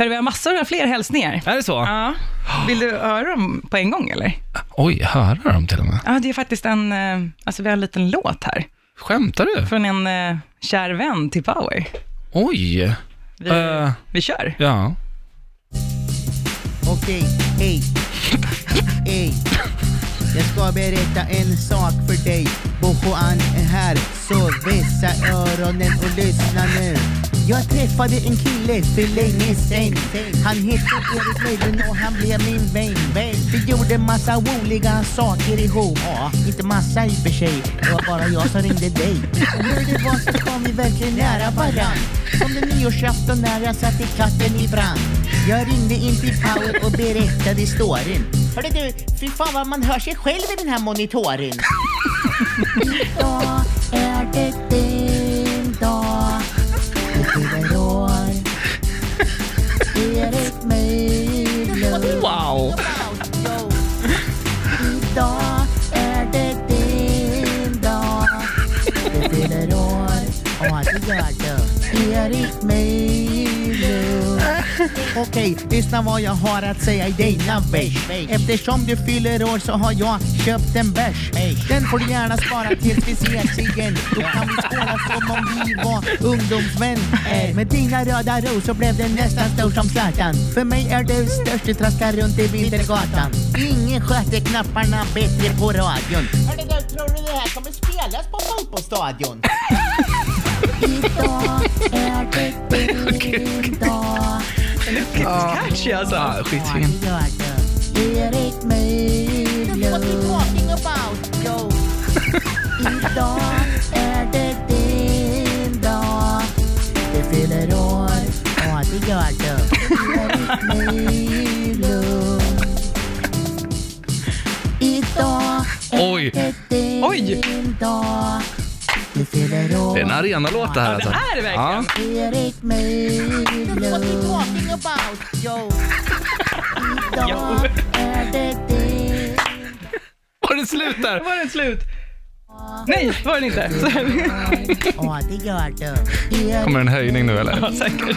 Hörru, vi har massor av fler hälsningar. Är det så? Ja. Vill du höra dem på en gång, eller? Oj, höra dem till och med. Ja, det är faktiskt en, eh, alltså vi har en liten låt här, Skämtar du? från en eh, kär vän till Power. Oj. Vi, Eh. vi kör. Ja. Okej, hej. Hej. Jag ska berätta en sak för dig. Bojoan är här, så vässa öronen och lyssna nu. Jag träffade en kille för länge sen. Han hette Erik Meidlund och han blev min vän. Vi gjorde massa roliga saker ihop. Ja, inte massa i och för sig. Det var bara jag som ringde dig. Och hur det var så kom vi verkligen nära varann. Som den nyårsafton när jag satte katten i brand. Jag ringde in till Power och berättade storyn. Hörde du, fy fan vad man hör sig själv i den här monitoren. Eh, Wow. Idag är det din Okej, lyssna vad jag har att säga i denna vers. Eftersom du fyller år så har jag köpt en bärs. Den får du gärna spara tills vi ses igen. Då kan vi skåla som om vi var ungdomsvänner. Med dina röda rosor blev det nästan stor som Zlatan. För mig är du störst, du traskar runt i Vintergatan. Ingen sköter knapparna bättre på radion. Hörde du, tror du det här kommer spelas på fotbollsstadion? Idag är det din dag. Catchy alltså. Ja, skitfin. Idag är det din dag. Du fyller år. Ja, det gör du. Idag är det din dag. Det är en arenalåt det här Ja, det alltså. är det verkligen. Din Var det slut där? var den slut. Nej, var den inte. Ja, det gör du. Erik Kommer en höjning nu eller? Ja, säkert.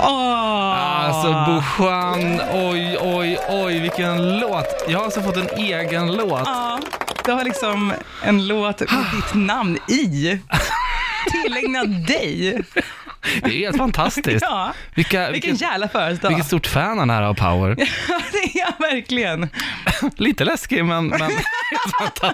Åh! Alltså Bouchan, oj, oj, oj, vilken låt. Jag har alltså fått en egen låt. Ja, du har liksom en låt med ditt namn i. Tillägnad dig. Det är helt fantastiskt. Ja, Vilka, vilken vilket, jävla födelsedag. vilket stort fan han är av Power. Ja, det är jag verkligen. Lite läskig men, men helt fantastiskt.